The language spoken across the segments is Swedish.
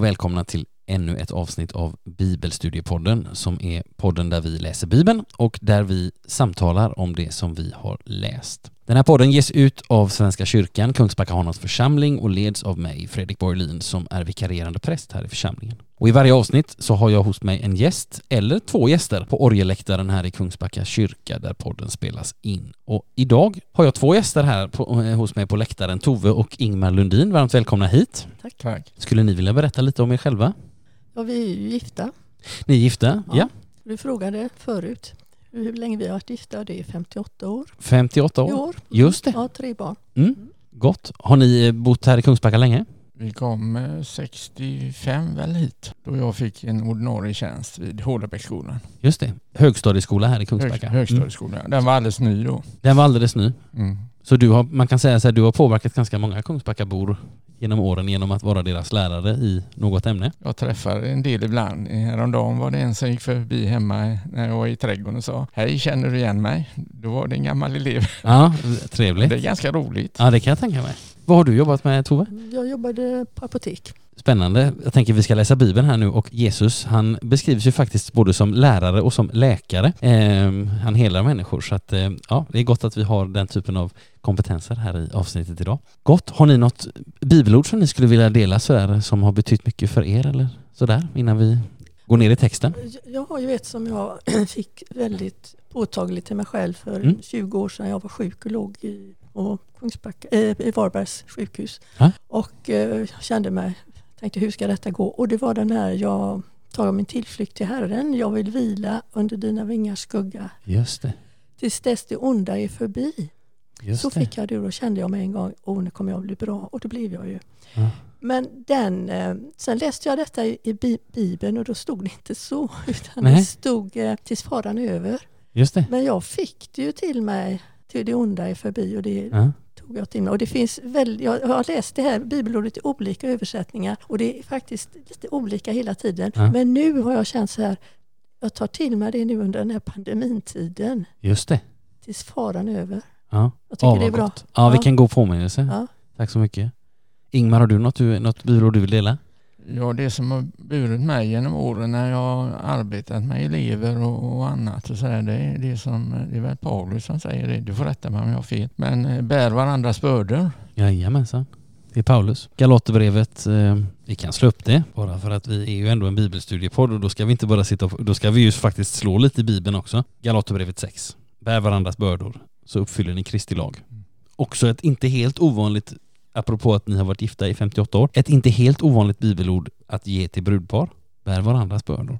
och välkomna till ännu ett avsnitt av Bibelstudiepodden som är podden där vi läser Bibeln och där vi samtalar om det som vi har läst. Den här podden ges ut av Svenska kyrkan, Kungsbacka Hanans församling och leds av mig, Fredrik Borglin, som är vikarierande präst här i församlingen. Och i varje avsnitt så har jag hos mig en gäst, eller två gäster, på orgelläktaren här i Kungsbacka kyrka där podden spelas in. Och idag har jag två gäster här på, eh, hos mig på läktaren, Tove och Ingmar Lundin. Varmt välkomna hit. Tack. Tack. Skulle ni vilja berätta lite om er själva? Ja, vi är ju gifta. Ni är gifta? Ja. ja. Du frågade förut hur länge vi har varit gifta. Det är 58 år 58 i år? år. Just det. Ja, tre barn. Mm. Gott. Har ni bott här i Kungsbacka länge? Vi kom eh, 65 väl hit då jag fick en ordinarie tjänst vid Hårdabäcksskolan. Just det. Högstadieskola här i Hög, Kungsbacka. Mm. högstadieskolan. Den var alldeles ny då. Den var alldeles ny. Mm. Så du har, man kan säga så här, du har påverkat ganska många Kungsbackabor genom åren genom att vara deras lärare i något ämne. Jag träffar en del ibland. Häromdagen var det en som gick förbi hemma när jag var i trädgården och sa Hej, känner du igen mig? Då var det en gammal elev. Ja, Det är trevligt. ganska roligt. Ja, det kan jag tänka mig. Vad har du jobbat med Tove? Jag jobbade på apotek. Spännande. Jag tänker vi ska läsa Bibeln här nu och Jesus han beskrivs ju faktiskt både som lärare och som läkare. Eh, han helar människor så att eh, ja, det är gott att vi har den typen av kompetenser här i avsnittet idag. Gott. Har ni något bibelord som ni skulle vilja dela sådär som har betytt mycket för er eller sådär innan vi går ner i texten? Jag har ju ett som jag fick väldigt påtagligt till mig själv för Mm. 20 år sedan. Jag var sjuk och låg i, på Kungsbacka, eh, i Varbergs sjukhus. Ja. Och eh, jag kände mig, tänkte hur ska detta gå? Och det var den här, jag tar min tillflykt till Herren. Jag vill vila under dina vingars skugga. Just det. Tills dess det onda är förbi. Just så fick jag det och då kände jag med en gång, åh nu kommer jag bli bra. Och det blev jag ju. Ja. Men den, eh, sen läste jag detta i, i Bi- Bibeln och då stod det inte så. Utan Nej. det stod eh, tills faran är över. Just det. Men jag fick det ju till mig, till det onda är förbi och det Ja. tog jag till mig. Och det finns väl, jag har läst det här bibelordet i olika översättningar och det är faktiskt lite olika hela tiden. Ja. Men nu har jag känt så här, jag tar till mig det nu under den här pandemitiden Just det. tills faran är över. Ja. Jag tycker Ja, det är bra. Ja, Ja. vilken god påminnelse. Ja. Tack så mycket. Ingmar, har du något, något bibelord du vill dela? Ja, det som har burit mig genom åren när jag har arbetat med elever och, och annat och så där, det är det som, det är väl Paulus som säger det, du får rätta mig om jag har fel, men eh, bär varandras bördor. Jajamensan. Det är Paulus. Galaterbrevet, eh, vi kan slå upp det bara för att vi är ju ändå en bibelstudiepodd och då ska vi inte bara sitta och, då ska vi ju faktiskt slå lite i bibeln också. Galaterbrevet 6. Bär varandras bördor så uppfyller ni Kristi lag. Också ett inte helt ovanligt, apropå att ni har varit gifta i 58 år, ett inte helt ovanligt bibelord att ge till brudpar. Bär varandras bördor.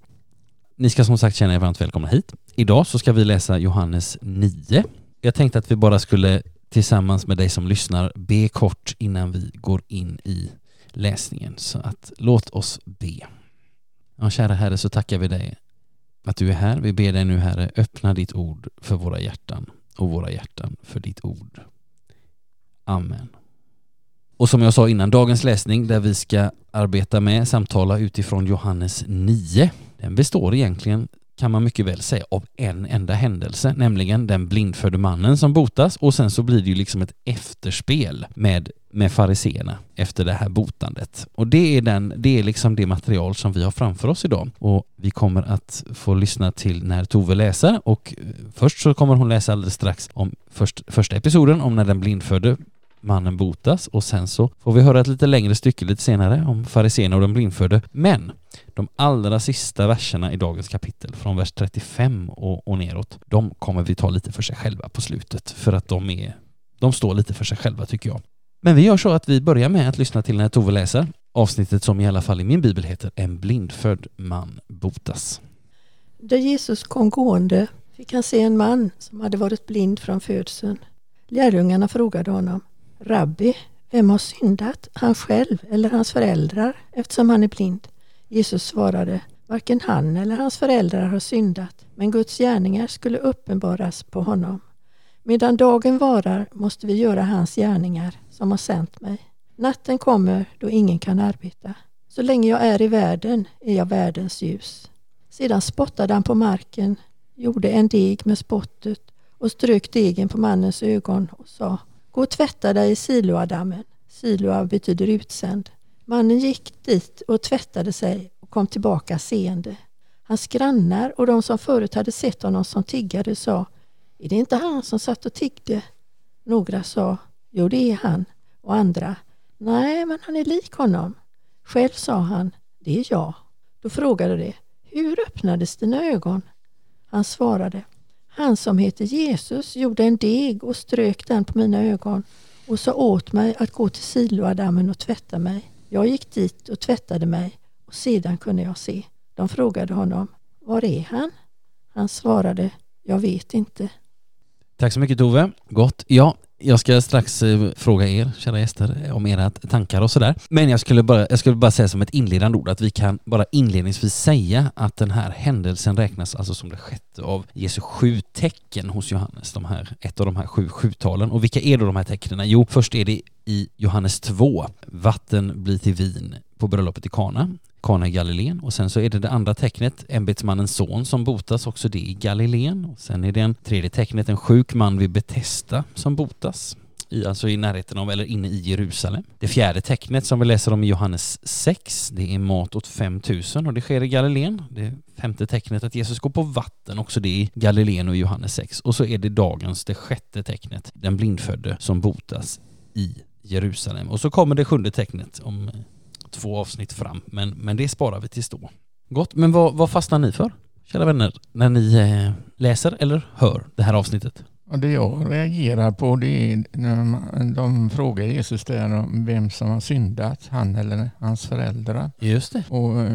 Ni ska som sagt känna er varmt välkomna hit. Idag så ska vi läsa Johannes 9. Jag tänkte att vi bara skulle tillsammans med dig som lyssnar be kort innan vi går in i läsningen. Så att låt oss be. Ja, kära Herre, så tackar vi dig att du är här. Vi ber dig nu Herre, öppna ditt ord för våra hjärtan och våra hjärtan för ditt ord. Amen. Och som jag sa innan, dagens läsning där vi ska arbeta med, samtala utifrån Johannes 9, den består egentligen kan man mycket väl säga av en enda händelse, nämligen den blindfödde mannen som botas och sen så blir det ju liksom ett efterspel med, med fariseerna efter det här botandet. Och det är, den, det är liksom det material som vi har framför oss idag. Och vi kommer att få lyssna till när Tove läser och eh, först så kommer hon läsa alldeles strax om först, första episoden om när den blindfödde mannen botas och sen så får vi höra ett lite längre stycke lite senare om fariséerna och den blindfödde. Men de allra sista verserna i dagens kapitel, från vers 35 och, och neråt, de kommer vi ta lite för sig själva på slutet för att de är, de står lite för sig själva tycker jag. Men vi gör så att vi börjar med att lyssna till när Tove läser avsnittet som i alla fall i min bibel heter En blindfödd man botas. Där Jesus kom gående fick han se en man som hade varit blind från födseln. Lärjungarna frågade honom Rabbi, vem har syndat, han själv eller hans föräldrar eftersom han är blind? Jesus svarade Varken han eller hans föräldrar har syndat, men Guds gärningar skulle uppenbaras på honom. Medan dagen varar måste vi göra hans gärningar som har sänt mig. Natten kommer då ingen kan arbeta. Så länge jag är i världen är jag världens ljus. Sedan spottade han på marken, gjorde en deg med spottet och strök degen på mannens ögon och sa och tvätta dig i Siloadammen. Siloa betyder utsänd. Mannen gick dit och tvättade sig och kom tillbaka seende. Hans grannar och de som förut hade sett honom som tiggare sa Är det inte han som satt och tiggde? Några sa Jo, det är han. Och andra Nej, men han är lik honom. Själv sa han Det är jag. Då frågade de Hur öppnades dina ögon? Han svarade han som heter Jesus gjorde en deg och strök den på mina ögon och sa åt mig att gå till Siloadammen och tvätta mig. Jag gick dit och tvättade mig och sedan kunde jag se. De frågade honom, var är han? Han svarade, jag vet inte. Tack så mycket Tove. Gott. Ja, jag ska strax eh, fråga er, kära gäster, om era tankar och sådär. Men jag skulle, bara, jag skulle bara säga som ett inledande ord att vi kan bara inledningsvis säga att den här händelsen räknas alltså som det sjätte av Jesu sju tecken hos Johannes, de här, ett av de här sju sjutalen. Och vilka är då de här tecknen? Jo, först är det i Johannes 2, vatten blir till vin på bröllopet i Kana. Kana i Galileen och sen så är det det andra tecknet, ämbetsmannens son som botas, också det i Galileen. Och sen är det en tredje tecknet, en sjuk man vid Betesda som botas. I, alltså i närheten av, eller inne i Jerusalem. Det fjärde tecknet som vi läser om i Johannes 6, det är mat åt 5000 och det sker i Galileen. Det femte tecknet att Jesus går på vatten, också det i Galileen och Johannes 6. Och så är det dagens, det sjätte tecknet, den blindfödde som botas i Jerusalem. Och så kommer det sjunde tecknet om två avsnitt fram, men, men det sparar vi tills då. Gott, men vad, vad fastnar ni för, kära vänner, när ni eh, läser eller hör det här avsnittet? Och det jag reagerar på det är när man, de frågar Jesus där om vem som har syndat, han eller hans föräldrar. Just det. Och eh,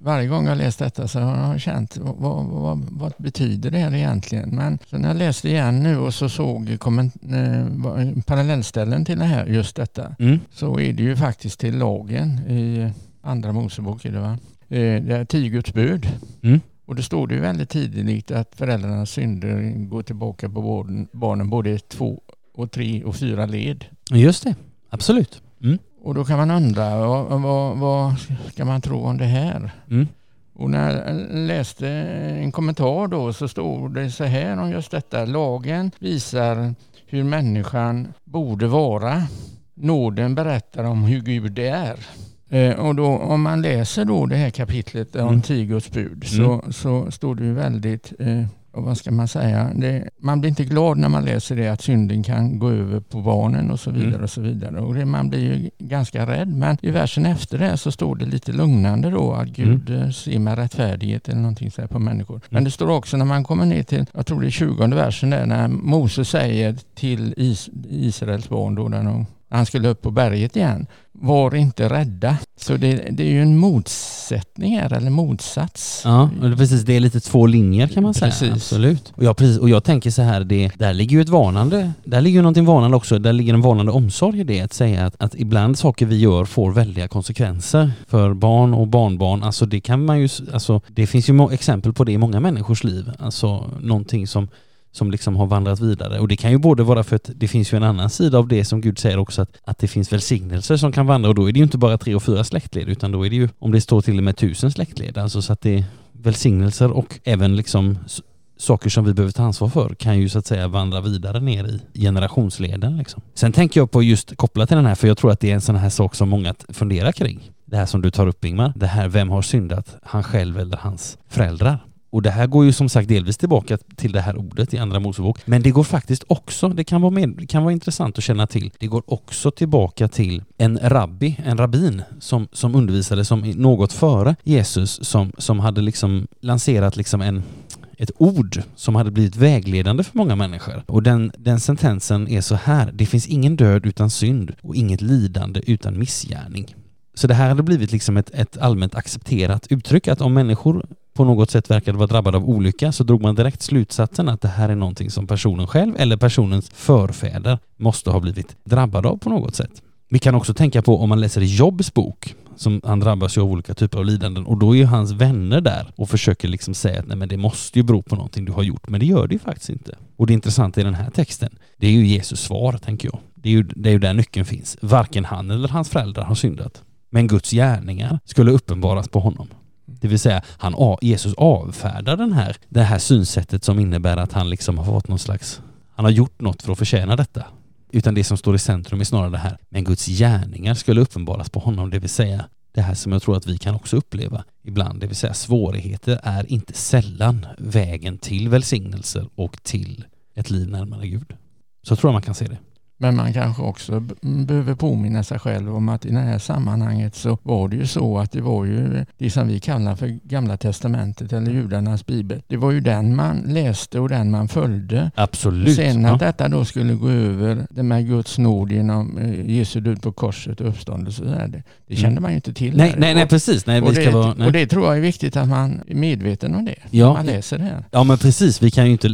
varje gång jag läst detta så har jag känt vad, vad, vad betyder det här egentligen? Men när jag läste igen nu och så såg komment, eh, parallellställen till det här, just detta, Mm. så är det ju faktiskt till lagen i Andra Mosebok. Är det, va? Eh, det är tio Guds bud. Mm. Och det står det ju väldigt tidigt att föräldrarnas synder går tillbaka på barnen, barnen både i två och tre och fyra led. Just det, absolut. Mm. Och då kan man undra vad, vad, vad ska man tro om det här? Mm. Och när jag läste en kommentar då så stod det så här om just detta. Lagen visar hur människan borde vara. Nåden berättar om hur Gud är. Eh, och då, om man läser då det här kapitlet om Mm. tio Guds bud så, så står det ju väldigt, eh, och vad ska man säga, det, man blir inte glad när man läser det att synden kan gå över på barnen och så vidare. Mm. och så vidare. Och det, Man blir ju ganska rädd men i versen efter det så står det lite lugnande då att Gud eh, ser med rättfärdighet eller någonting så här på människor. Men det står också när man kommer ner till, jag tror det är 20 versen där när Moses säger till Is, Israels barn då när de han skulle upp på berget igen. Var inte rädda. Så det, det är ju en motsättning här, eller motsats. Ja, det- precis. Det är lite två linjer kan man säga. Precis. Absolut. Och jag, precis, och jag tänker så här, det, där ligger ju ett varnande, där ligger ju någonting varnande också, där ligger en varnande omsorg i det, att säga att, att ibland saker vi gör får väldiga konsekvenser för barn och barnbarn. Alltså det kan man ju, alltså det finns ju exempel på det i många människors liv. Alltså någonting som som liksom har vandrat vidare. Och det kan ju både vara för att det finns ju en annan sida av det som Gud säger också att, att det finns välsignelser som kan vandra och då är det ju inte bara tre och fyra släktled utan då är det ju om det står till och med tusen släktled. Alltså så att det är välsignelser och även liksom saker som vi behöver ta ansvar för kan ju så att säga vandra vidare ner i generationsleden. Liksom. Sen tänker jag på just kopplat till den här, för jag tror att det är en sån här sak som många funderar kring. Det här som du tar upp Ingmar, det här vem har syndat, han själv eller hans föräldrar? Och det här går ju som sagt delvis tillbaka till det här ordet i Andra Mosebok. Men det går faktiskt också, det kan vara, med, det kan vara intressant att känna till, det går också tillbaka till en rabbi, en rabbin som, som undervisade som något före Jesus som, som hade liksom lanserat liksom en, ett ord som hade blivit vägledande för många människor. Och den, den sentensen är så här, det finns ingen död utan synd och inget lidande utan missgärning. Så det här hade blivit liksom ett, ett allmänt accepterat uttryck att om människor på något sätt verkade vara drabbade av olycka så drog man direkt slutsatsen att det här är någonting som personen själv eller personens förfäder måste ha blivit drabbade av på något sätt. Vi kan också tänka på om man läser i Jobs bok, som han drabbas ju av olika typer av lidanden och då är ju hans vänner där och försöker liksom säga att nej men det måste ju bero på någonting du har gjort, men det gör det ju faktiskt inte. Och det intressanta i den här texten, det är ju Jesus svar tänker jag. Det är ju, det är ju där nyckeln finns. Varken han eller hans föräldrar har syndat. Men Guds gärningar skulle uppenbaras på honom. Det vill säga, han, Jesus avfärdar den här, det här synsättet som innebär att han liksom har fått någon slags, han har gjort något för att förtjäna detta. Utan det som står i centrum är snarare det här, men Guds gärningar skulle uppenbaras på honom, det vill säga det här som jag tror att vi kan också uppleva ibland, det vill säga svårigheter är inte sällan vägen till välsignelser och till ett liv närmare Gud. Så tror jag man kan se det. Men man kanske också behöver påminna sig själv om att i det här sammanhanget så var det ju så att det var ju det som vi kallar för Gamla Testamentet eller judarnas bibel. Det var ju den man läste och den man följde. Absolut. Sen att ja. detta då skulle gå över det med Guds nåd genom eh, Jesu död på korset och uppståndelse. Det, det kände mm. man ju inte till. Nej, nej, nej, precis. Nej, och, det, vara, och det tror jag är viktigt att man är medveten om det. Ja. Man läser det här. Ja men precis. Vi kan ju inte,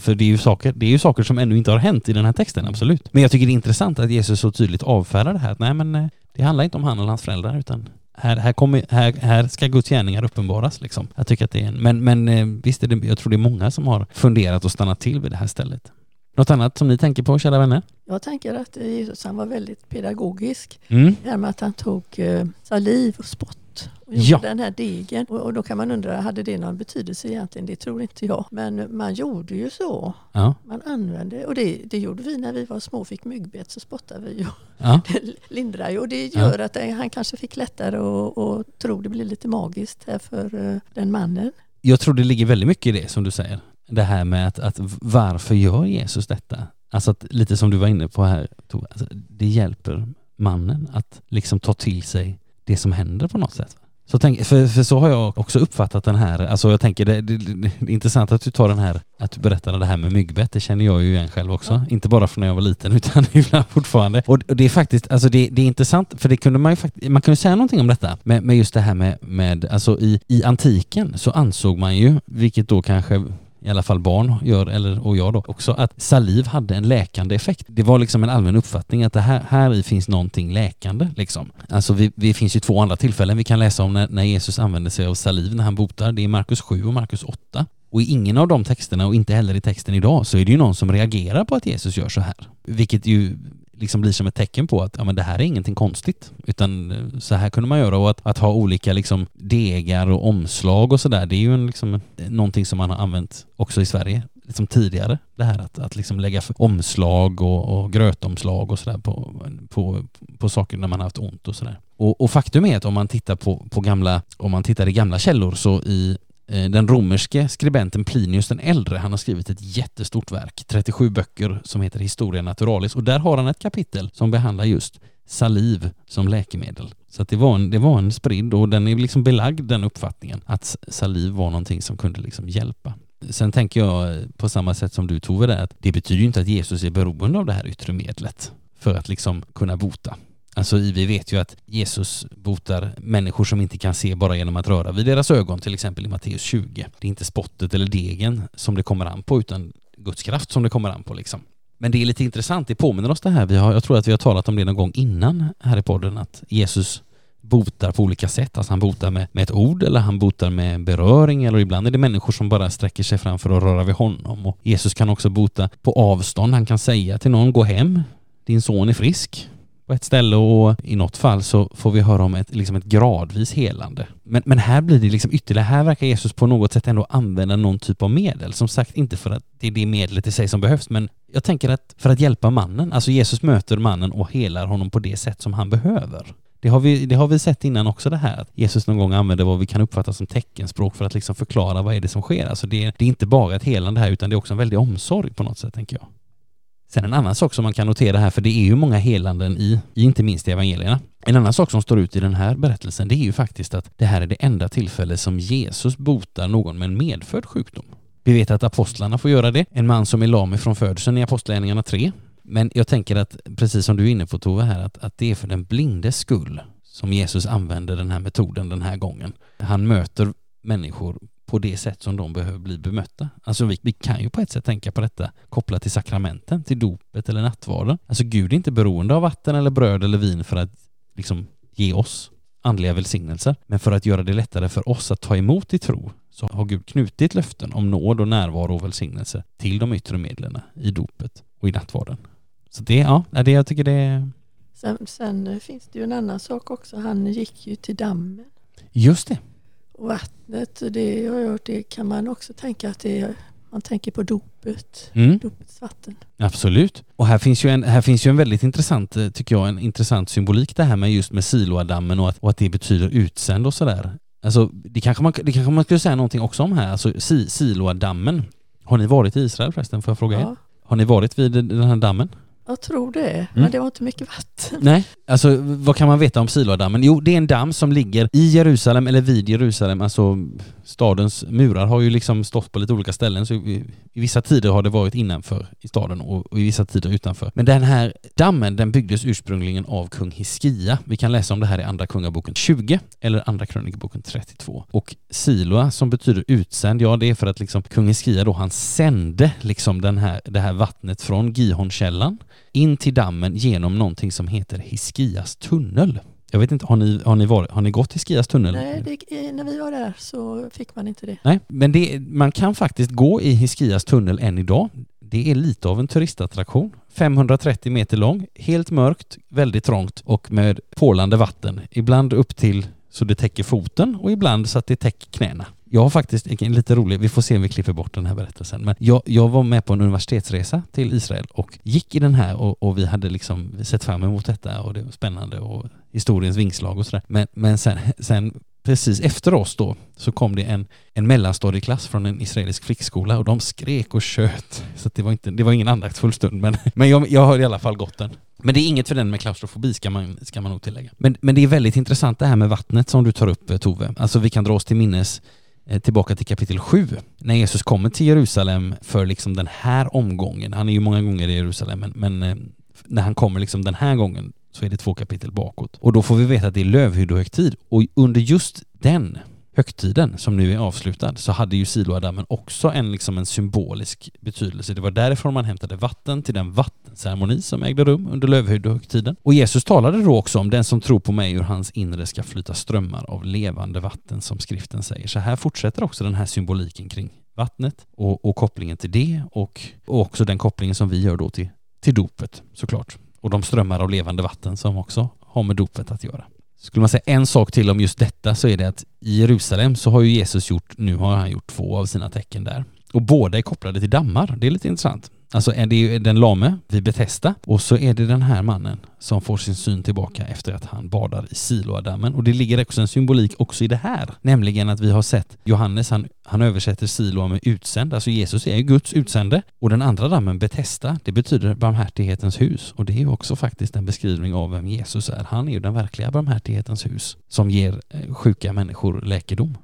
för det är ju saker, det är ju saker som ännu inte har hänt i den här texten, absolut. Men jag tycker det är intressant att Jesus så tydligt avfärdar det här. Att nej men eh, det handlar inte om han eller hans föräldrar utan här, här, kommer, här, här ska Guds gärningar uppenbaras liksom. Jag tycker att det är en, men, men eh, visst är det, jag tror det är många som har funderat och stannat till vid det här stället. Något annat som ni tänker på, kära vänner? Jag tänker att Jesus han var väldigt pedagogisk. Mm. Det här med att han tog eh, saliv och spott och gjorde ja. den här degen. Och, och, då kan man undra, hade det någon betydelse egentligen? Det tror inte jag. Men man gjorde ju så. Ja. Man använde, och det, det gjorde vi när vi var små och fick myggbett så spottade vi. Och ja. det lindrar ju och det gör att han kanske fick lättare att tro det blir lite magiskt här för uh, den mannen. Jag tror det ligger väldigt mycket i det som du säger. Det här med att, att varför gör Jesus detta? Alltså att, lite som du var inne på här, alltså, det hjälper mannen att liksom ta till sig det som händer på något sätt. Så tänk, för, för så har jag också uppfattat den här, alltså jag tänker det, det, det, är intressant att du tar den här, att du berättade det här med myggbett, det känner jag ju igen själv också. Ja. Inte bara från när jag var liten utan ibland fortfarande. Och, och det är faktiskt, alltså det, det är intressant, för det kunde man ju faktiskt, man kunde säga någonting om detta, med, med just det här med, med alltså i, i antiken så ansåg man ju, vilket då kanske i alla fall barn gör, eller, och jag då också, att saliv hade en läkande effekt. Det var liksom en allmän uppfattning att det här, här i finns någonting läkande liksom. Alltså vi, det finns ju två andra tillfällen vi kan läsa om när, när Jesus använder sig av saliv när han botar. Det är Markus 7 och Markus 8. Och i ingen av de texterna och inte heller i texten idag så är det ju någon som reagerar på att Jesus gör så här. Vilket ju liksom blir som ett tecken på att ja, men det här är ingenting konstigt. Utan eh, så här kunde man göra och att, att ha olika liksom degar och omslag och sådär det är ju en, liksom, någonting som man har använt också i Sverige liksom tidigare. Det här att, att liksom lägga omslag och, och grötomslag och sådär på, på, på saker när man har haft ont och sådär. Och, och faktum är att om man tittar på, på gamla, om man tittar i gamla källor så i Eh, den romerske skribenten Plinius den äldre, han har skrivit ett jättestort verk, 37 böcker som heter Historia Naturalis och där har han ett kapitel som behandlar just saliv som läkemedel. Så att det, var en, det var en spridd och den är liksom belagd den uppfattningen att saliv var någonting som kunde liksom hjälpa. Sen tänker jag eh, på samma sätt som du Tove där, att det betyder ju inte att Jesus är beroende av det här yttre medlet för att liksom kunna bota. Alltså vi vet ju att Jesus botar människor som inte kan se bara genom att röra vid deras ögon, till exempel i Matteus 20. Det är inte spottet eller degen som det kommer an på, utan Guds kraft som det kommer an på liksom. Men det är lite intressant, det påminner oss det här, vi har, jag tror att vi har talat om det någon gång innan här i podden, att Jesus botar på olika sätt. Alltså han botar med, med ett ord eller han botar med beröring eller ibland är det människor som bara sträcker sig fram för att röra vid honom. Och Jesus kan också bota på avstånd. Han kan säga till någon, gå hem, din son är frisk på ett ställe och i något fall så får vi höra om ett, liksom ett gradvis helande. Men, men här blir det liksom ytterligare, här verkar Jesus på något sätt ändå använda någon typ av medel. Som sagt, inte för att det är det medlet i sig som behövs, men jag tänker att för att hjälpa mannen, alltså Jesus möter mannen och helar honom på det sätt som han behöver. Det har, vi, det har vi sett innan också det här, att Jesus någon gång använder vad vi kan uppfatta som teckenspråk för att liksom förklara vad är det som sker. Alltså det, det är inte bara ett helande här, utan det är också en väldig omsorg på något sätt, tänker jag. Sen en annan sak som man kan notera här, för det är ju många helanden i, inte minst i evangelierna. En annan sak som står ut i den här berättelsen, det är ju faktiskt att det här är det enda tillfälle som Jesus botar någon med en medfödd sjukdom. Vi vet att apostlarna får göra det, en man som är lam från födseln i Apostlagärningarna 3. Men jag tänker att, precis som du är inne på Tove här, att, att det är för den blindes skull som Jesus använder den här metoden den här gången. Han möter människor på det sätt som de behöver bli bemötta. Alltså vi, vi kan ju på ett sätt tänka på detta kopplat till sakramenten, till dopet eller nattvarden. Alltså Gud är inte beroende av vatten eller bröd eller vin för att liksom ge oss andliga välsignelser. Men för att göra det lättare för oss att ta emot i tro så har Gud knutit löften om nåd och närvaro och välsignelse till de yttre medlen i dopet och i nattvarden. Så det, ja, det jag tycker det är... Sen, sen finns det ju en annan sak också. Han gick ju till dammen. Just det. Och vattnet, det har jag hört, det kan man också tänka att det Man tänker på dopet, Mm. dopets vatten. Absolut. Och här finns, ju en, här finns ju en väldigt intressant, eh, tycker jag, en intressant symbolik det här med just med Siloadammen och att, och att det betyder utsänd och sådär. Alltså det kanske, man, det kanske man skulle säga någonting också om här, alltså si, Siloadammen. Har ni varit i Israel förresten, får jag fråga er? Ja, Har ni varit vid den här dammen? Jag tror det, Mm. men det var inte mycket vatten. Nej, alltså vad kan man veta om Siloadammen? Jo, det är en damm som ligger i Jerusalem eller vid Jerusalem. Alltså stadens murar har ju liksom stått på lite olika ställen så i, i vissa tider har det varit innanför i staden och, och i vissa tider utanför. Men den här dammen den byggdes ursprungligen av kung Hiskia. Vi kan läsa om det här i Andra Kungaboken 20 eller Andra Krönikeboken 32. Och Siloa som betyder utsänd, ja det är för att liksom kung Hiskia då han sände liksom den här, det här vattnet från Gihonkällan in till dammen genom någonting som heter Hiskias tunnel. Jag vet inte, har ni, har ni, varit, har ni gått Hiskias tunnel? Nej, det, när vi var där så fick man inte det. Nej, men det, man kan faktiskt gå i Hiskias tunnel än idag. Det är lite av en turistattraktion. 530 meter lång, helt mörkt, väldigt trångt och med porlande vatten. Ibland upp till så det täcker foten och ibland så att det täcker knäna. Jag har faktiskt en lite rolig, vi får se om vi klipper bort den här berättelsen, men jag, jag var med på en universitetsresa till Israel och gick i den här och, och vi hade liksom sett fram emot detta och det var spännande och historiens vingslag och sådär. Men, men sen, sen precis efter oss då så kom det en, en mellanstadieklass från en israelisk flickskola och de skrek och tjöt. Så att det, var inte, det var ingen andaktsfull stund men, men jag, jag har i alla fall gått den. Men det är inget för den med klaustrofobi ska man, ska man nog tillägga. Men, men det är väldigt intressant det här med vattnet som du tar upp eh, Tove. Alltså vi kan dra oss till minnes Eh, tillbaka till kapitel 7 när Jesus kommer till Jerusalem för liksom den här omgången. Han är ju många gånger i Jerusalem men, men eh, när han kommer liksom den här gången så är det två kapitel bakåt. Och då får vi veta att det är lövhyddohögtid och under just den högtiden som nu är avslutad så hade ju Siloadammen också en, liksom en symbolisk betydelse. Det var därifrån man hämtade vatten till den vatten ceremoni som ägde rum under lövhögtiden. Och Jesus talade då också om den som tror på mig ur hans inre ska flyta strömmar av levande vatten som skriften säger. Så här fortsätter också den här symboliken kring vattnet och, och kopplingen till det och, och också den kopplingen som vi gör då till, till dopet såklart. Och de strömmar av levande vatten som också har med dopet att göra. Skulle man säga en sak till om just detta så är det att i Jerusalem så har ju Jesus gjort, nu har han gjort två av sina tecken där. Och båda är kopplade till dammar, det är lite intressant. Alltså är det ju den lame vid Betesda och så är det den här mannen som får sin syn tillbaka efter att han badar i Siloadammen. Och det ligger också en symbolik också i det här, nämligen att vi har sett Johannes, han, han översätter Siloa med utsänd, alltså Jesus är ju Guds utsände. Och den andra dammen, Betesda, det betyder barmhärtighetens hus. Och det är ju också faktiskt en beskrivning av vem Jesus är. Han är ju den verkliga barmhärtighetens hus som ger eh, sjuka människor läkedom.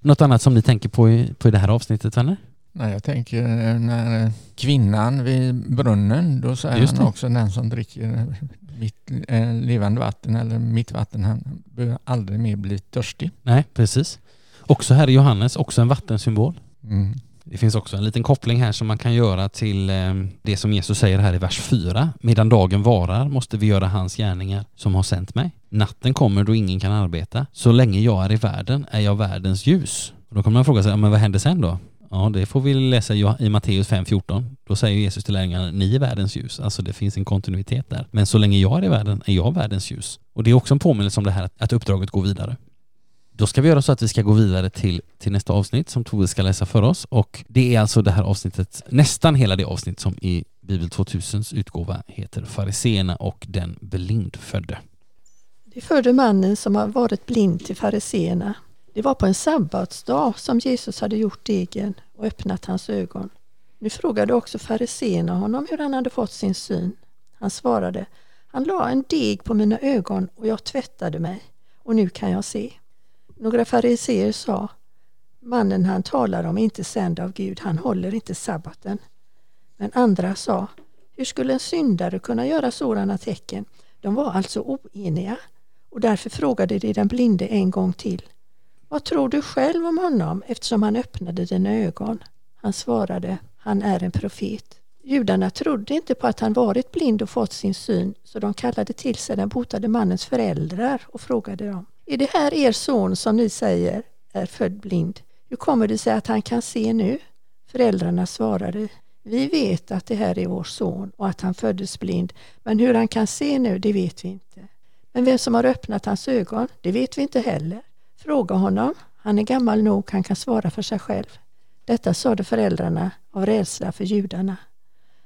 Något annat som ni tänker på i, på i det här avsnittet, vänner? Nej, jag tänker eh, när kvinnan vid brunnen, då säger han också den som dricker mitt eh, levande vatten eller mitt vatten, han behöver aldrig mer bli törstig. Nej, precis. Också här i Johannes, också en vattensymbol. Mm. Det finns också en liten koppling här som man kan göra till eh, det som Jesus säger här i vers 4. Medan dagen varar måste vi göra hans gärningar som har sänt mig. Natten kommer då ingen kan arbeta. Så länge jag är i världen är jag världens ljus. Och då kommer man fråga sig, men vad händer sen då? Ja, det får vi läsa i Matteus 5.14. Då säger Jesus till lärjungarna, ni är världens ljus. Alltså det finns en kontinuitet där. Men så länge jag är i världen är jag världens ljus. Och det är också en påminnelse om det här att- uppdraget går vidare. Då ska vi göra så att vi ska gå vidare till, till nästa avsnitt som Tove ska läsa för oss och det är alltså det här avsnittet, nästan hela det avsnitt som i Bibel 2000s utgåva heter Fariséerna och den blindfödde. Det förde mannen som har varit blind till fariseerna. Det var på en sabbatsdag som Jesus hade gjort degen och öppnat hans ögon. Nu frågade också fariseerna honom hur han hade fått sin syn. Han svarade, han la en deg på mina ögon och jag tvättade mig och nu kan jag se. Några fariseer sa, mannen han talar om är inte sänd av Gud, han håller inte sabbaten. Men andra sa, hur skulle en syndare kunna göra sådana tecken? De var alltså oeniga och därför frågade de den blinde en gång till. Vad tror du själv om honom eftersom han öppnade dina ögon? Han svarade, han är en profet. Judarna trodde inte på att han varit blind och fått sin syn så de kallade till sig den botade mannens föräldrar och frågade dem. Är det här er son som ni säger är född blind? Hur kommer det sig att han kan se nu? Föräldrarna svarade, vi vet att det här är vår son och att han föddes blind, men hur han kan se nu, det vet vi inte. Men vem som har öppnat hans ögon, det vet vi inte heller. Fråga honom, han är gammal nog, han kan svara för sig själv. Detta sade föräldrarna av rädsla för judarna.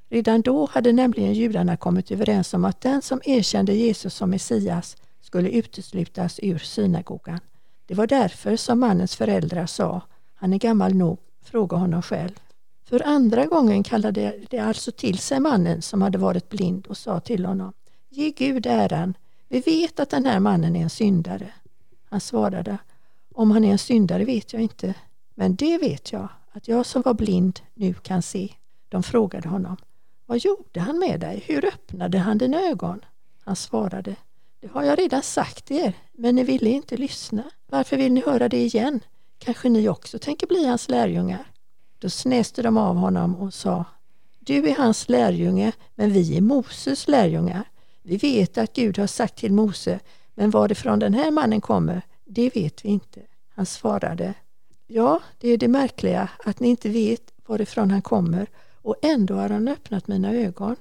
Redan då hade nämligen judarna kommit överens om att den som erkände Jesus som Messias skulle uteslutas ur synagogan. Det var därför som mannens föräldrar sa, han är gammal nog, fråga honom själv. För andra gången kallade de alltså till sig mannen som hade varit blind och sa till honom, ge Gud äran, vi vet att den här mannen är en syndare. Han svarade, om han är en syndare vet jag inte, men det vet jag, att jag som var blind nu kan se. De frågade honom, vad gjorde han med dig? Hur öppnade han dina ögon? Han svarade, det har jag redan sagt er, men ni ville inte lyssna. Varför vill ni höra det igen? Kanske ni också tänker bli hans lärjungar? Då snäste de av honom och sa, du är hans lärjunge, men vi är Moses lärjungar. Vi vet att Gud har sagt till Mose, men varifrån den här mannen kommer, det vet vi inte. Han svarade, ja, det är det märkliga att ni inte vet varifrån han kommer och ändå har han öppnat mina ögon.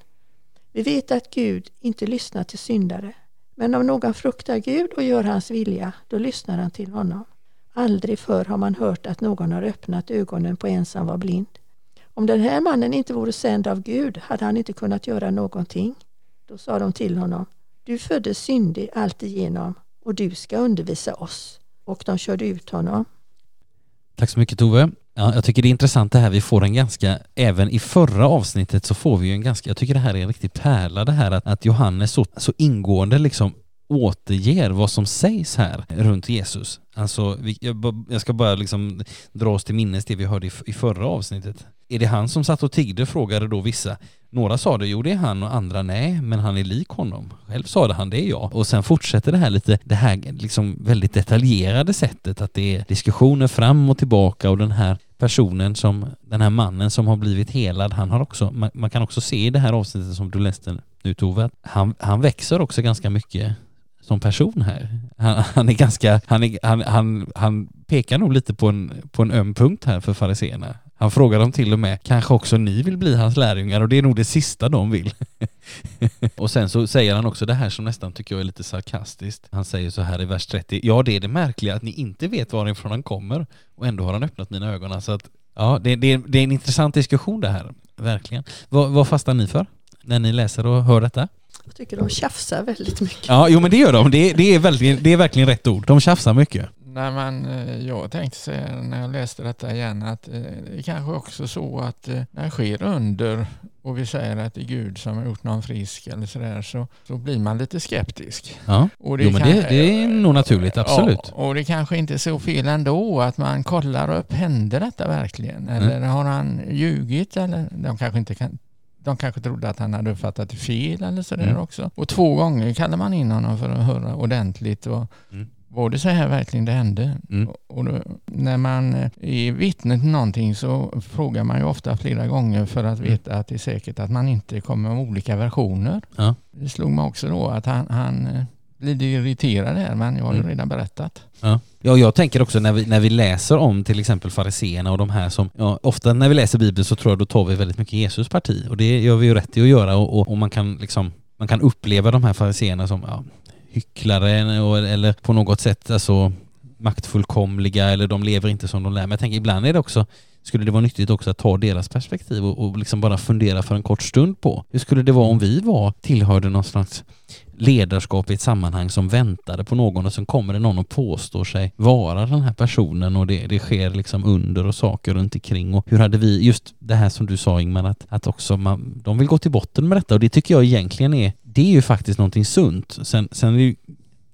Vi vet att Gud inte lyssnar till syndare, men om någon fruktar Gud och gör hans vilja, då lyssnar han till honom. Aldrig förr har man hört att någon har öppnat ögonen på en som var blind. Om den här mannen inte vore sänd av Gud hade han inte kunnat göra någonting. Då sa de till honom, du föddes syndig alltigenom och du ska undervisa oss. Och de körde ut honom. Tack så mycket Tove. Ja, jag tycker det är intressant det här, vi får en ganska, även i förra avsnittet så får vi ju en ganska, jag tycker det här är en riktig pärla det här att, att Johannes så, så ingående liksom återger vad som sägs här runt Jesus. Alltså, vi, jag, jag, ska bara liksom dra oss till minnes det vi hörde i, i förra avsnittet. Är det han som satt och tiggde frågade då vissa. Några sa det, jo det är han och andra nej, men han är lik honom. Själv sa det han, det är jag. Och sen fortsätter det här lite, det här liksom väldigt detaljerade sättet att det är diskussioner fram och tillbaka och den här personen som, den här mannen som har blivit helad, han har också, man, man kan också se i det här avsnittet som du läste nu Tove, han, han växer också ganska mycket som person här. Han, han är ganska, han, är, han, han, han pekar nog lite på en, på en öm punkt här för fariseerna. Han frågar dem till och med, kanske också ni vill bli hans lärjungar och det är nog det sista de vill. och sen så säger han också det här som nästan tycker jag är lite sarkastiskt. Han säger så här i vers 30, ja det är det märkliga att ni inte vet varifrån han kommer och ändå har han öppnat mina ögon. Alltså att, ja, det, det, det är en intressant diskussion det här, verkligen. Vad, vad fastnar ni för när ni läser och hör detta? Jag tycker de tjafsar väldigt mycket. Ja, jo men det gör de. Det, det, är, verkligen, det är verkligen rätt ord. De tjafsar mycket. Nej, men eh, jag tänkte säga när jag läste detta igen att eh, det är kanske också så att eh, när det sker under och vi säger att det är Gud som har gjort någon frisk eller sådär så, så blir man lite skeptisk. Ja, och det, jo, men kan, det, det, är nog naturligt, absolut. Ja, och det kanske inte är så fel ändå att man kollar upp, hände detta verkligen? Mm. Eller mm. har han ljugit? Eller de kanske inte kan de kanske trodde att han hade uppfattat det fel eller sådär mm. också. Och två gånger kallade man in honom för att höra ordentligt. Och mm. Var det så här verkligen det hände? Mm. Och då, när man är vittne till någonting så frågar man ju ofta flera gånger för att mm. veta att det är säkert att man inte kommer med olika versioner. Ja. Det slog mig också då att han, han blir irriterad här men jag har ju mm. redan berättat. Ja. ja, jag tänker också när vi, när vi läser om till exempel fariseerna och de här som, ja, ofta när vi läser Bibeln så tror jag då tar vi väldigt mycket Jesus parti och det gör vi ju rätt i att göra och, och, och man kan liksom man kan uppleva de här fariseerna som ja, hycklare och, eller på något sätt alltså maktfullkomliga eller de lever inte som de lär. Men jag tänker ibland är det också skulle det vara nyttigt också att ta deras perspektiv och, och liksom bara fundera för en kort stund på hur skulle det vara om vi var tillhörde någon slags ledarskap i ett sammanhang som väntade på någon och sen kommer det någon och påstår sig vara den här personen och det, det sker liksom under och saker runt omkring. Och hur hade vi, just det här som du sa Ingmar, att, att också man, de vill gå till botten med detta. Och det tycker jag egentligen är, det är ju faktiskt någonting sunt. Sen, sen ju,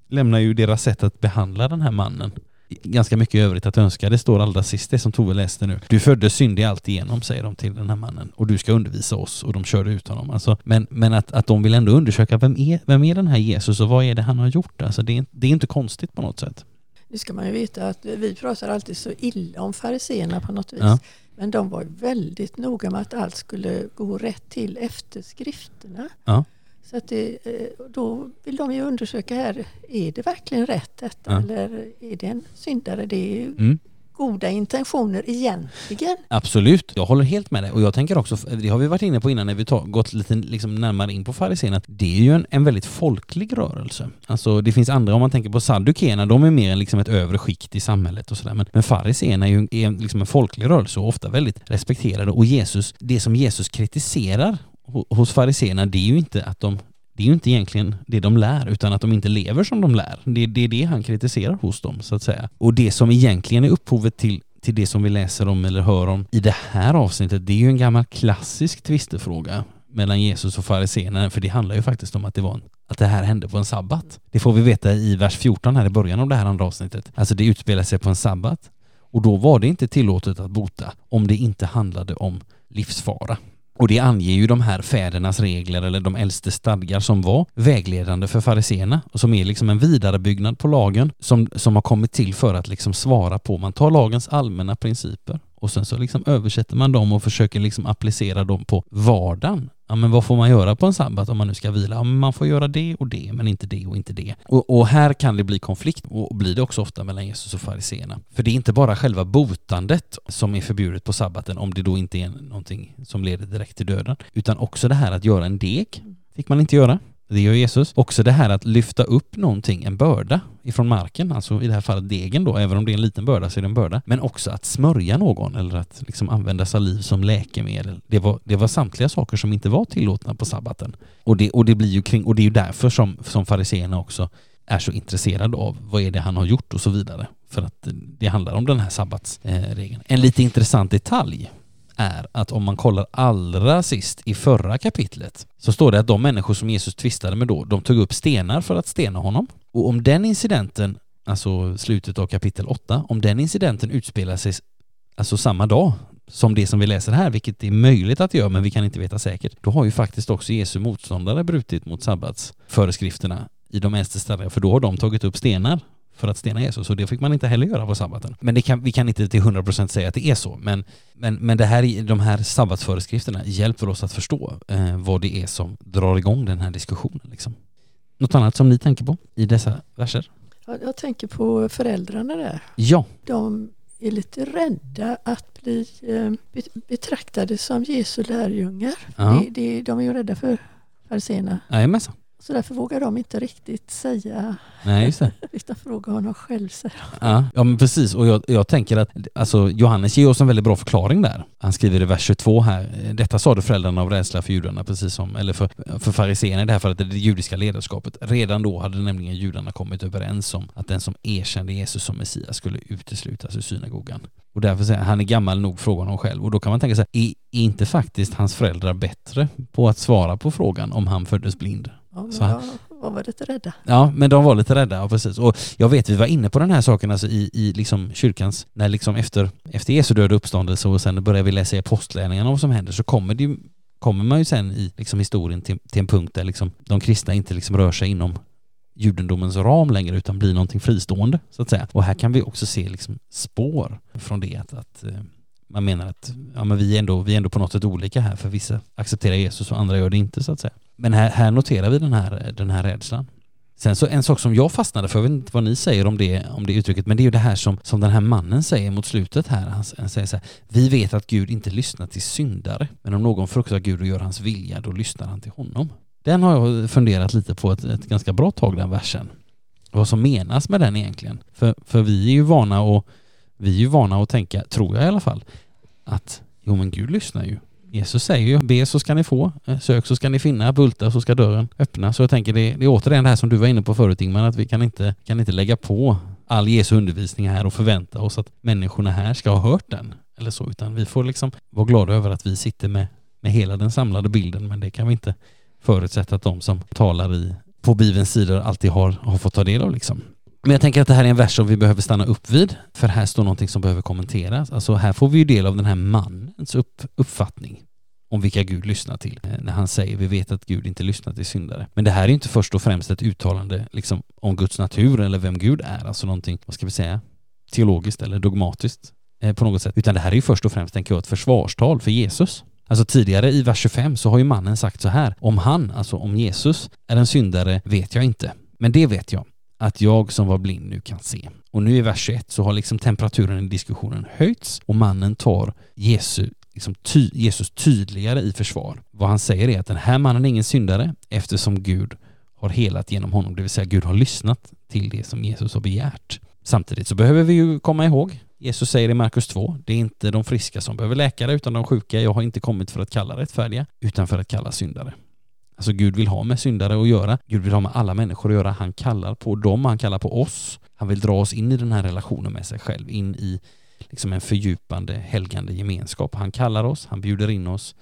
lämnar ju deras sätt att behandla den här mannen ganska mycket övrigt att önska. Det står allra sist, det som Tove läste nu. Du föddes syndig alltigenom, säger de till den här mannen. Och du ska undervisa oss. Och de körde ut honom. Alltså, men men att, att de vill ändå undersöka, vem är, vem är den här Jesus och vad är det han har gjort? Alltså, det, är, det är inte konstigt på något sätt. Nu ska man ju veta att vi pratar alltid så illa om fariseerna på något vis. Ja. Men de var väldigt noga med att allt skulle gå rätt till efter skrifterna. Ja. Så att det, eh, då vill de ju undersöka här, är det verkligen rätt detta ja. eller är det en syndare? Det ju, mm. goda intentioner egentligen. Absolut, jag håller helt med dig och jag tänker också, det har vi varit inne på innan när vi tar, gått lite liksom närmare in på fariséerna, att det är ju en, en väldigt folklig rörelse. Alltså det finns andra, om man tänker på saddukeerna, de är mer liksom ett övre skikt i samhället och sådär, men, men fariséerna är ju är liksom en folklig rörelse och ofta väldigt respekterade och Jesus, det som Jesus kritiserar hos fariséerna, det är ju inte att de det är ju inte egentligen det de lär, utan att de inte lever som de lär. Det, det är det han kritiserar hos dem, så att säga. Och det som egentligen är upphovet till till det som vi läser om eller hör om i det här avsnittet, det är ju en gammal klassisk tvistefråga mellan Jesus och fariséerna, för det handlar ju faktiskt om att det var en, att det här hände på en sabbat. Det får vi veta i vers 14 här i början av det här andra avsnittet. Alltså det utspelar sig på en sabbat och då var det inte tillåtet att bota om det inte handlade om livsfara. Och det anger ju de här fädernas regler eller de äldste stadgar som var vägledande för fariseerna och som är liksom en vidarebyggnad på lagen som, som har kommit till för att liksom svara på, man tar lagens allmänna principer och sen så liksom översätter man dem och försöker liksom applicera dem på vardagen. Ja, men vad får man göra på en sabbat om man nu ska vila? Ja, man får göra det och det, men inte det och inte det. Och, och här kan det bli konflikt och blir det också ofta mellan Jesus och fariseerna. För det är inte bara själva botandet som är förbjudet på sabbaten, om det då inte är någonting som leder direkt till döden, utan också det här att göra en deg fick man inte göra. Det gör Jesus. Också det här att lyfta upp någonting, en börda ifrån marken, alltså i det här fallet degen då, även om det är en liten börda så är det en börda. Men också att smörja någon eller att liksom använda saliv som läkemedel. Det var, det var samtliga saker som inte var tillåtna på sabbaten. Och det, och det blir ju kring, och det är ju därför som, som fariseerna också är så intresserade av vad är det han har gjort och så vidare. För att det handlar om den här sabbatsregeln. Eh, en lite intressant detalj är att om man kollar allra sist i förra kapitlet så står det att de människor som Jesus tvistade med då, de tog upp stenar för att stena honom. Och om den incidenten, alltså slutet av kapitel 8, om den incidenten utspelar sig alltså samma dag som det som vi läser här, vilket är möjligt att göra men vi kan inte veta säkert, då har ju faktiskt också Jesu motståndare brutit mot sabbatsföreskrifterna i de äldste stadgarna, för då har de tagit upp stenar för att stena Jesus och det fick man inte heller göra på sabbaten. Men kan, vi kan inte till 100% säga att det är så, men, men, men det här, de här sabbatsföreskrifterna hjälper oss att förstå eh, vad det är som drar igång den här diskussionen. Liksom. Något annat som ni tänker på i dessa verser? Jag, tänker på föräldrarna där. Ja. De är lite rädda att bli eh, betraktade som Jesu lärjungar. Ja. Det, det, de är ju rädda för fariséerna. Jajamensan. Så därför vågar de inte riktigt säga. Nej, just det. Utan fråga honom själv. Så. Ja, ja, men precis. Och jag, jag, tänker att alltså, Johannes ger oss en väldigt bra förklaring där. Han skriver i vers 22 här. Detta sa du föräldrarna av rädsla för judarna, precis som, eller för, för fariséerna i det här fallet, det judiska ledarskapet. Redan då hade nämligen judarna kommit överens om att den som erkände Jesus som Messias skulle uteslutas ur synagogan. Och därför säger han, han är gammal nog, frågar honom själv. Och då kan man tänka sig, är, är inte faktiskt hans föräldrar bättre på att svara på frågan om han föddes blind? Ja, men jag var lite rädda. Ja, men de var lite rädda, ja, precis. Och jag vet, vi var inne på den här saken alltså i, i liksom kyrkans, när liksom efter, efter Jesu död och uppståndelse och sen börjar vi läsa i apostlärningarna vad som händer så kommer det ju kommer man ju sen i liksom historien till, till en punkt där liksom de kristna inte liksom rör sig inom judendomens ram längre utan blir någonting fristående så att säga. Och här kan vi också se liksom spår från det att, att eh, man menar att ja, men vi, är ändå, vi är ändå på något sätt olika här för vissa accepterar Jesus och andra gör det inte så att säga. Men här, här noterar vi den här, den här rädslan. Sen så en sak som jag fastnade för, jag vet inte vad ni säger om det, om det uttrycket, men det är ju det här som, som den här mannen säger mot slutet här. Han, han säger så här, vi vet att Gud inte lyssnar till syndare, men om någon fruktar Gud och gör hans vilja, då lyssnar han till honom. Den har jag funderat lite på ett, ett ganska bra tag, den versen. Vad som menas med den egentligen. För, för vi är ju vana och vi är ju vana att tänka, tror jag i alla fall, att jo men Gud lyssnar ju. Jesus säger ju be så ska ni få, eh, sök så ska ni finna, bulta så ska dörren öppna. Så jag tänker det, det är återigen det här som du var inne på förut Ingmar, att vi kan inte, kan inte lägga på all Jesu undervisning här och förvänta oss att människorna här ska ha hört den eller så, utan vi får liksom vara glada över att vi sitter med, med hela den samlade bilden, men det kan vi inte förutsätta att de som talar i, på Bibelns sidor alltid har, har fått ta del av liksom. Men jag tänker att det här är en vers som vi behöver stanna upp vid, för här står någonting som behöver kommenteras. Alltså här får vi ju del av den här mannens upp, uppfattning om vilka Gud lyssnar till. Eh, när han säger vi vet att Gud inte lyssnar till syndare. Men det här är inte först och främst ett uttalande liksom, om Guds natur eller vem Gud är, alltså någonting, vad ska vi säga, teologiskt eller dogmatiskt eh, på något sätt. Utan det här är ju först och främst, tänker jag, ett försvarstal för Jesus. Alltså tidigare i vers 25 så har ju mannen sagt så här, om han, alltså om Jesus, är en syndare vet jag inte. Men det vet jag, att jag som var blind nu kan se. Och nu i vers 21 så har liksom temperaturen i diskussionen höjts och mannen tar Jesu, liksom ty, Jesus tydligare i försvar. Vad han säger är att den här mannen är ingen syndare eftersom Gud har helat genom honom, det vill säga Gud har lyssnat till det som Jesus har begärt. Samtidigt så behöver vi ju komma ihåg Jesus säger i Markus 2, det är inte de friska som behöver läkare utan de sjuka. Jag har inte kommit för att kalla rättfärdiga utan för att kalla syndare. Alltså Gud vill ha med syndare att göra. Gud vill ha med alla människor att göra. Han kallar på dem, han kallar på oss. Han vill dra oss in i den här relationen med sig själv, in i liksom en fördjupande, helgande gemenskap. Han kallar oss, han bjuder in oss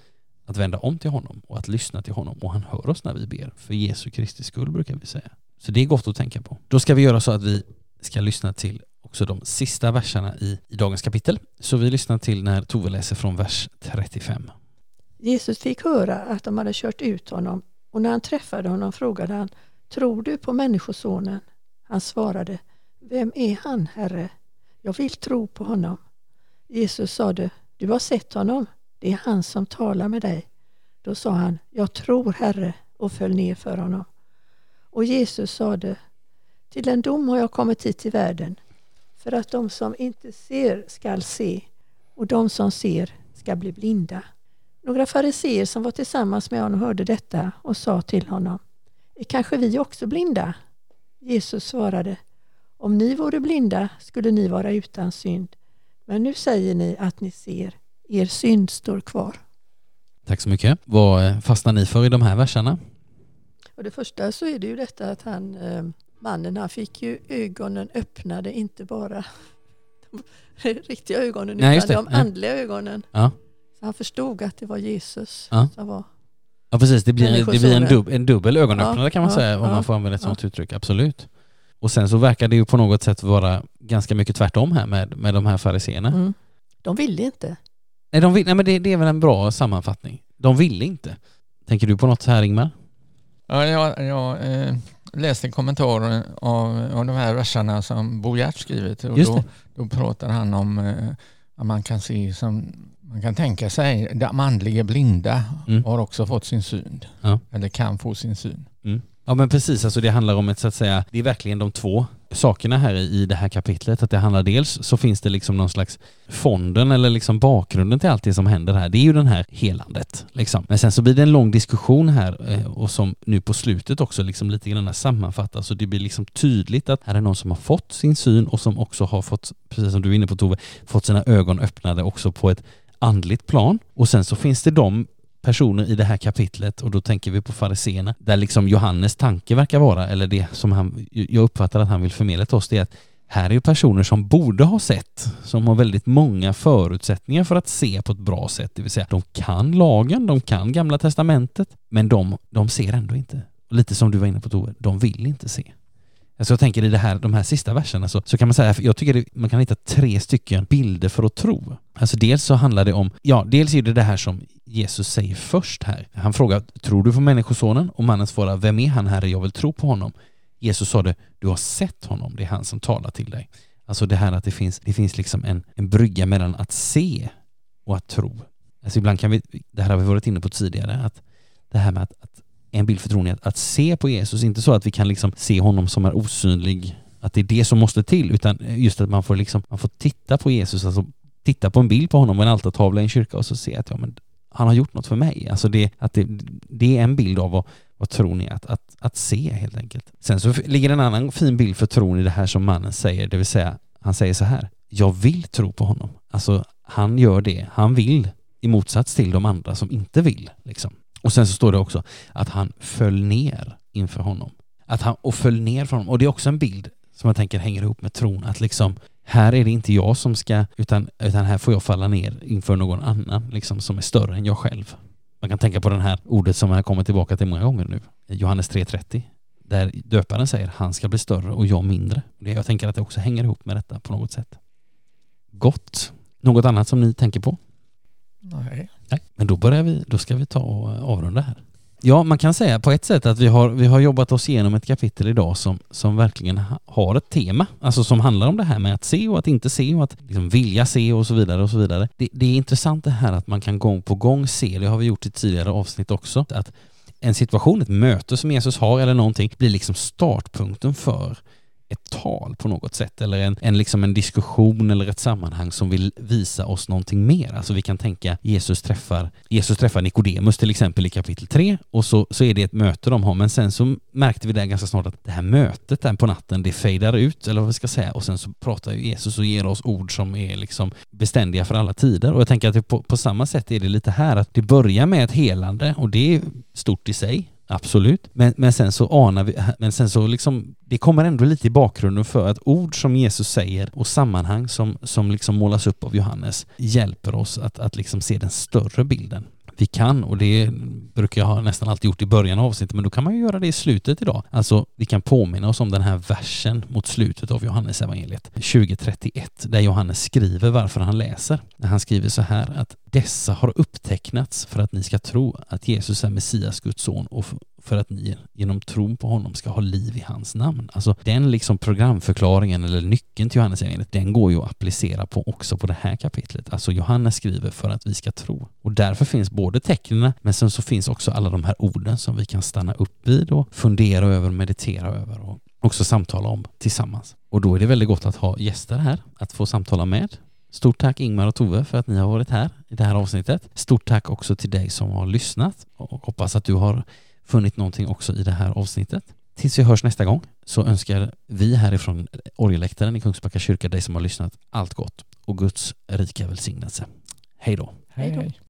att vända om till honom och att lyssna till honom och han hör oss när vi ber. För Jesu Kristi skull brukar vi säga. Så det är gott att tänka på. Då ska vi göra så att vi ska lyssna till också de sista verserna i, i dagens kapitel. Så vi lyssnar till när Tove läser från vers 35. Jesus fick höra att de hade kört ut honom och när han träffade honom frågade han Tror du på Människosonen? Han svarade Vem är han, Herre? Jag vill tro på honom. Jesus sade Du har sett honom. Det är han som talar med dig. Då sa han Jag tror, Herre och föll ner för honom. Och Jesus sade Till en dom har jag kommit hit till världen för att de som inte ser skall se och de som ser ska bli blinda. Några fariseer som var tillsammans med honom hörde detta och sa till honom Är kanske vi också blinda? Jesus svarade Om ni vore blinda skulle ni vara utan synd. Men nu säger ni att ni ser. Er synd står kvar. Tack så mycket. Vad eh, fastnar ni för i de här verserna? Och det första så är det ju detta att han eh, mannen han fick ju ögonen öppnade, inte bara de riktiga ögonen Nej, utan de andliga ögonen. Ja. Så han förstod att det var Jesus Ja. som var... Ja precis, det blir, det blir en, dub, en dubbel ögonöppnare Ja, kan man ja, säga om ja, man får använda ett ja. sådant uttryck, absolut. Och sen så verkar det ju på något sätt vara ganska mycket tvärtom här med, med de här fariseerna. Mm. De ville inte. Nej, de vill, nej men det, det är väl en bra sammanfattning. De ville inte. Tänker du på något här Ingmar? Ja, jag jag eh, läste kommentarer av, av de här verserna som Bo Gert skrivit och Just då, då pratar han om eh, att man kan se som man kan tänka sig, de andliga blinda Mm. har också fått sin syn. Ja. Eller kan få sin syn. Ja men precis, alltså det handlar om ett så att säga, det är verkligen de två sakerna här i, i det här kapitlet. Att det handlar dels så finns det liksom någon slags fonden eller liksom bakgrunden till allt det som händer här. Det är ju den här helandet liksom. Men sen så blir det en lång diskussion här eh, och som nu på slutet också liksom lite grann sammanfattas så det blir liksom tydligt att här är någon som har fått sin syn och som också har fått, precis som du är inne på Tove, fått sina ögon öppnade också på ett andligt plan. Och sen så finns det de personer i det här kapitlet och då tänker vi på fariséerna där liksom Johannes tanke verkar vara, eller det som han, jag uppfattar att han vill förmedla till oss, det är att här är ju personer som borde ha sett, som har väldigt många förutsättningar för att se på ett bra sätt, det vill säga de kan lagen, de kan gamla testamentet, men de, de ser ändå inte. Lite som du var inne på Tove, de vill inte se. Alltså jag tänker i det här, de här sista verserna så, så kan man säga, jag tycker det, man kan hitta tre stycken bilder för att tro. Alltså dels så handlar det om, ja dels är det det här som Jesus säger först här. Han frågar, tror du på Människosonen? Och mannen svarar, vem är han herre, jag vill tro på honom. Jesus sa det, du har sett honom, det är han som talar till dig. Alltså det här att det finns, det finns liksom en, en brygga mellan att se och att tro. Alltså ibland kan vi, det här har vi varit inne på tidigare, att det här med att, att en bild för tron att, att se på Jesus, inte så att vi kan liksom se honom som är osynlig, att det är det som måste till, utan just att man får liksom, man får titta på Jesus, alltså titta på en bild på honom på en altartavla i en kyrka och så se att ja, men han har gjort något för mig. Alltså det, att det, det är en bild av vad, vad tron är, att, att, att se helt enkelt. Sen så ligger en annan fin bild för tron i det här som mannen säger, det vill säga han säger så här, jag vill tro på honom. Alltså han gör det, han vill i motsats till de andra som inte vill. Liksom. Och sen så står det också att han föll ner inför honom. Att han, och föll ner för honom. Och det är också en bild som jag tänker hänger ihop med tron, att liksom här är det inte jag som ska, utan, utan här får jag falla ner inför någon annan liksom, som är större än jag själv. Man kan tänka på det här ordet som jag kommer tillbaka till många gånger nu, Johannes 3.30, där döparen säger han ska bli större och jag mindre. Det, jag tänker att det också hänger ihop med detta på något sätt. Gott. Något annat som ni tänker på? Nej. Nej, men då börjar vi, då ska vi ta och eh, avrunda här. Ja, man kan säga på ett sätt att vi har, vi har jobbat oss igenom ett kapitel idag som, som verkligen ha- har ett tema, alltså som handlar om det här med att se och att inte se och att liksom vilja se och så vidare och så vidare. Det, det är intressant det här att man kan gång på gång se, det har vi gjort i tidigare avsnitt också, att en situation, ett möte som Jesus har eller någonting blir liksom startpunkten för ett tal på något sätt eller en, en, liksom en diskussion eller ett sammanhang som vill visa oss någonting mer. Alltså vi kan tänka Jesus träffar, Jesus träffar Nikodemus till exempel i kapitel 3 och så, så är det ett möte de har. Men sen så märkte vi där ganska snart att det här mötet där på natten det fejdar ut eller vad vi ska säga. Och sen så pratar ju Jesus och ger oss ord som är liksom beständiga för alla tider. Och jag tänker att på, på samma sätt är det lite här att det börjar med ett helande och det är stort i sig. Absolut. Men, men sen så anar vi, men sen så liksom, det kommer ändå lite i bakgrunden för att ord som Jesus säger och sammanhang som, som liksom målas upp av Johannes hjälper oss att, att liksom se den större bilden vi kan och det brukar jag ha nästan alltid gjort i början av avsnittet men då kan man ju göra det i slutet idag. Alltså vi kan påminna oss om den här versen mot slutet av Johannes evangeliet 2031 där Johannes skriver varför han läser. Han skriver så här att dessa har upptecknats för att ni ska tro att Jesus är Messias, Guds son och för att ni genom tron på honom ska ha liv i hans namn. Alltså den liksom programförklaringen eller nyckeln till Johannes evangeliet, den går ju att applicera på också på det här kapitlet. Alltså Johannes skriver för att vi ska tro. Och därför finns både tecknen men sen så finns också alla de här orden som vi kan stanna upp vid och fundera över, meditera över och också samtala om tillsammans. Och då är det väldigt gott att ha gäster här att få samtala med. Stort tack Ingmar och Tove för att ni har varit här i det här avsnittet. Stort tack också till dig som har lyssnat och hoppas att du har funnit någonting också i det här avsnittet. Tills vi hörs nästa gång så önskar vi härifrån orgeläktaren i Kungsbacka kyrka dig som har lyssnat allt gott och Guds rika välsignelse. Hej då! Hej, hej.